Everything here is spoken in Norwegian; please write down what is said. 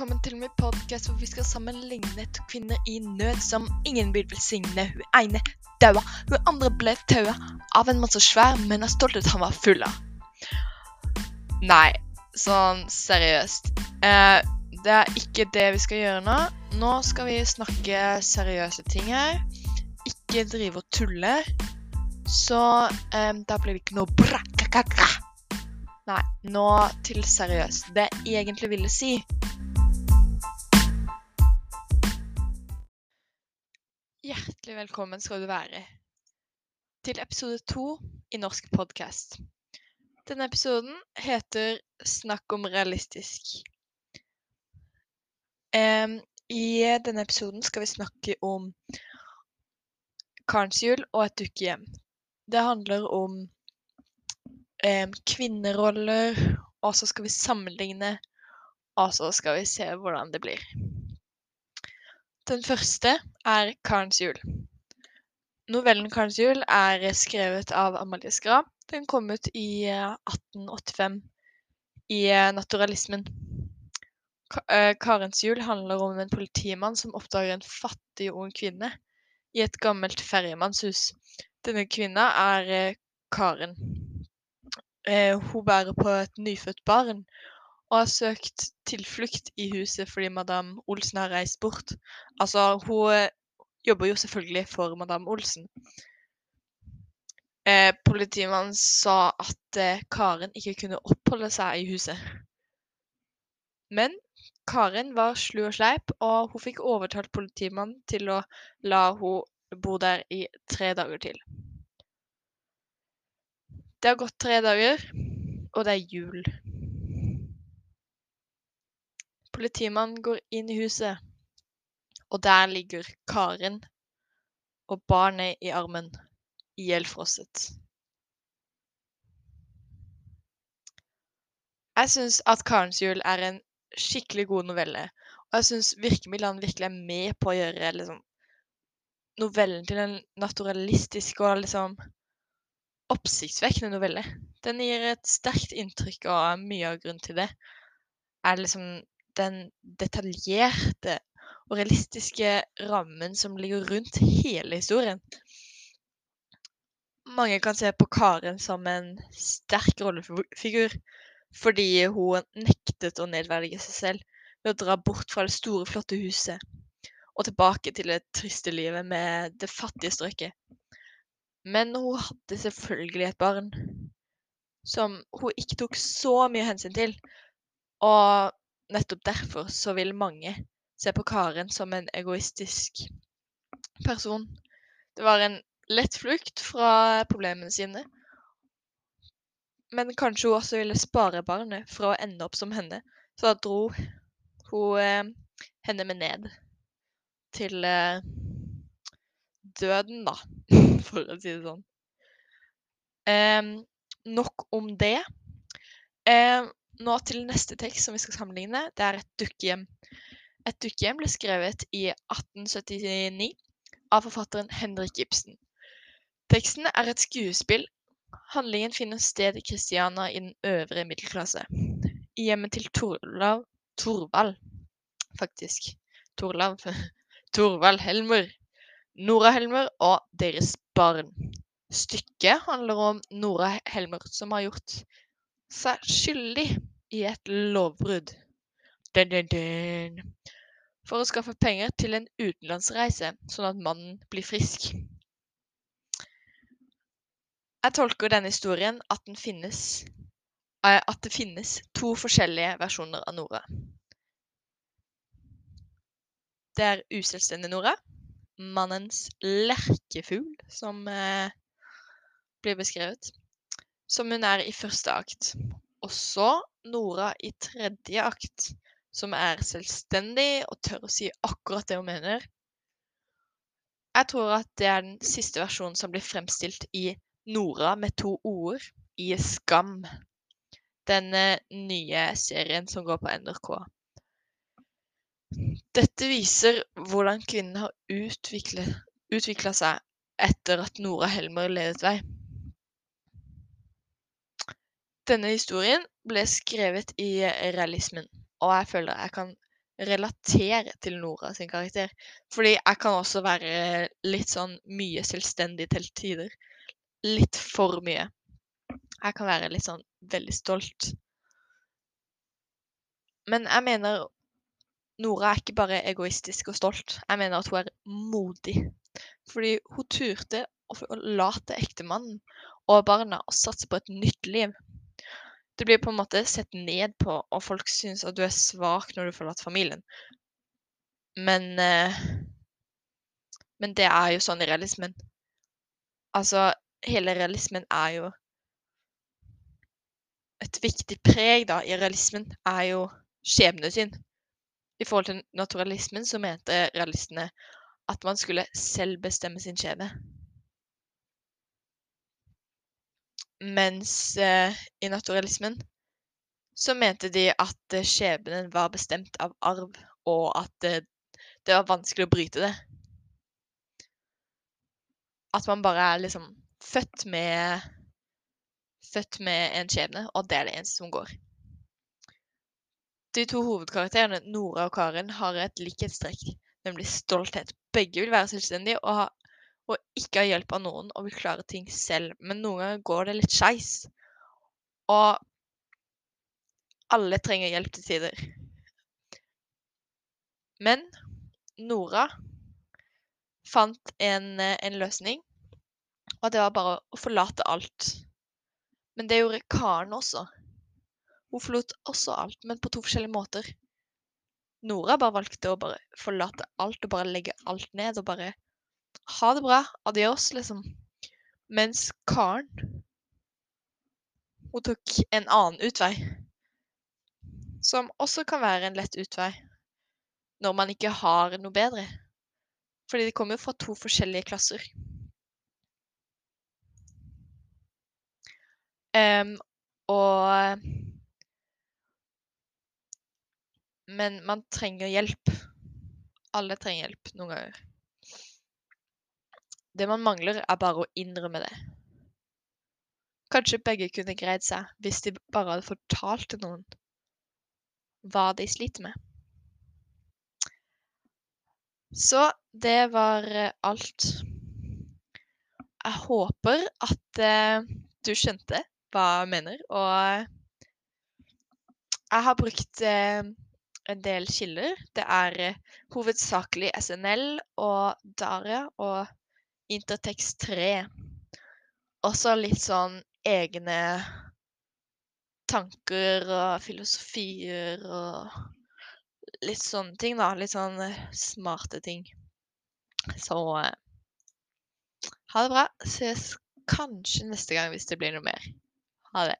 velkommen til min podkast hvor vi skal sammenligne to kvinner i nød som ingen vil velsigne. Hun ene daua, hun andre ble taua av en mann så svær, men av stolthet han var full av. Nei, sånn seriøst. Eh, det er ikke det vi skal gjøre nå. Nå skal vi snakke seriøse ting her. Ikke drive og tulle. Så eh, da blir det ikke noe brakakaka. Nei, nå til seriøst. Det jeg egentlig ville si Hjertelig velkommen skal du være til episode to i Norsk podkast. Denne episoden heter 'Snakk om realistisk'. Um, I denne episoden skal vi snakke om Karnsjul og et dukkehjem. Det handler om um, kvinneroller, og så skal vi sammenligne, og så skal vi se hvordan det blir. Den første er Karens jul. Novellen Karens jul er skrevet av Amalie Skra. Den kom ut i eh, 1885 i eh, naturalismen. Eh, Karens jul handler om en politimann som oppdager en fattig ung kvinne i et gammelt ferjemannshus. Denne kvinna er eh, Karen. Eh, hun bærer på et nyfødt barn og har søkt tilflukt i huset fordi madame Olsen har reist bort. Altså, hun eh, jobber jo selvfølgelig for madame Olsen. Eh, politimannen sa at eh, Karen ikke kunne oppholde seg i huset. Men Karen var slu og sleip, og hun fikk overtalt politimannen til å la hun bo der i tre dager til. Det har gått tre dager, og det er jul. Politimannen går inn i huset, og der ligger Karen og barnet i armen, ihjelfrosset. Jeg syns at Karens jul er en skikkelig god novelle, og jeg syns virkemidlene virkelig er med på å gjøre liksom, novellen til en naturalistisk og liksom oppsiktsvekkende novelle. Den gir et sterkt inntrykk, og mye av grunnen til det er liksom den detaljerte og realistiske rammen som ligger rundt hele historien. Mange kan se på Karen som en sterk rollefigur fordi hun nektet å nedverdige seg selv ved å dra bort fra det store, flotte huset og tilbake til det triste livet med det fattige strøket. Men hun hadde selvfølgelig et barn som hun ikke tok så mye hensyn til, og nettopp derfor så vil mange se på Karen som en egoistisk person. Det var en lett flukt fra problemene sine, men kanskje hun også ville spare barnet for å ende opp som henne. Så da dro hun eh, henne med ned til eh, døden, da, for å si det sånn. Eh, nok om det. Nå til neste tekst som vi skal sammenligne. Det er et dukkehjem. Et dukkehjem ble skrevet i 1879 av forfatteren Henrik Ibsen. Teksten er et skuespill. Handlingen finner sted i Kristiania i den øvre middelklasse. I hjemmet til Torlav Torvald, faktisk. Torlav Torvald Helmer. Nora Helmer og deres barn. Stykket handler om Nora Helmer som har gjort seg skyldig i et lovbrudd. Dun, dun, dun. For å skaffe penger til en utenlandsreise, sånn at mannen blir frisk. Jeg tolker denne historien at, den finnes, eh, at det finnes to forskjellige versjoner av Nora. Det er uselvstendig Nora, mannens lerkefugl, som eh, blir beskrevet, som hun er i første akt. Og så Nora i tredje akt, som er selvstendig og tør å si akkurat det hun mener. Jeg tror at det er den siste versjonen som blir fremstilt i Nora med to ord i Skam. Den nye serien som går på NRK. Dette viser hvordan kvinnen har utvikla seg etter at Nora Helmer ledet vei. Denne historien ble skrevet i realismen, og jeg føler jeg kan relatere til Nora sin karakter. Fordi jeg kan også være litt sånn mye selvstendig til tider. Litt for mye. Jeg kan være litt sånn veldig stolt. Men jeg mener Nora er ikke bare egoistisk og stolt. Jeg mener at hun er modig. Fordi hun turte å forlate ektemannen og barna og satse på et nytt liv. Du blir på en måte sett ned på, og folk syns at du er svak når du forlater familien. Men eh, Men det er jo sånn i realismen. Altså, hele realismen er jo Et viktig preg da i realismen er jo skjebnesyn. I forhold til naturalismen så mente realistene at man skulle selv bestemme sin skjebne. Mens eh, i naturalismen så mente de at eh, skjebnen var bestemt av arv, og at eh, det var vanskelig å bryte det. At man bare er liksom født med Født med en skjebne, og det er det eneste som går. De to hovedkarakterene, Nora og Karen, har et likhetstrekk, nemlig stolthet. Begge vil være selvstendige og ha og ikke ha hjelp av noen og vil klare ting selv. Men noen ganger går det litt skeis. Og alle trenger hjelp til tider. Men Nora fant en, en, løsning, og det var bare å forlate alt. Men det gjorde Karen også. Hun forlot også alt, men på to forskjellige måter. Nora bare valgte å bare forlate alt og bare legge alt ned og bare ha det bra. Adios, liksom. Mens Karen Hun tok en annen utvei. Som også kan være en lett utvei når man ikke har noe bedre. Fordi de kommer jo fra to forskjellige klasser. Um, og Men man trenger hjelp. Alle trenger hjelp noen ganger. Det man mangler, er bare å innrømme det. Kanskje begge kunne greid seg hvis de bare hadde fortalt til noen hva de sliter med. Så det var eh, alt. Jeg håper at eh, du skjønte hva jeg mener, og jeg har brukt eh, en del kilder. Det er hovedsakelig SNL og Daria og Intertekst 3. Også litt sånn egne tanker og filosofier og litt sånne ting, da. Litt sånn smarte ting. Så eh, ha det bra. Ses kanskje neste gang hvis det blir noe mer. Ha det.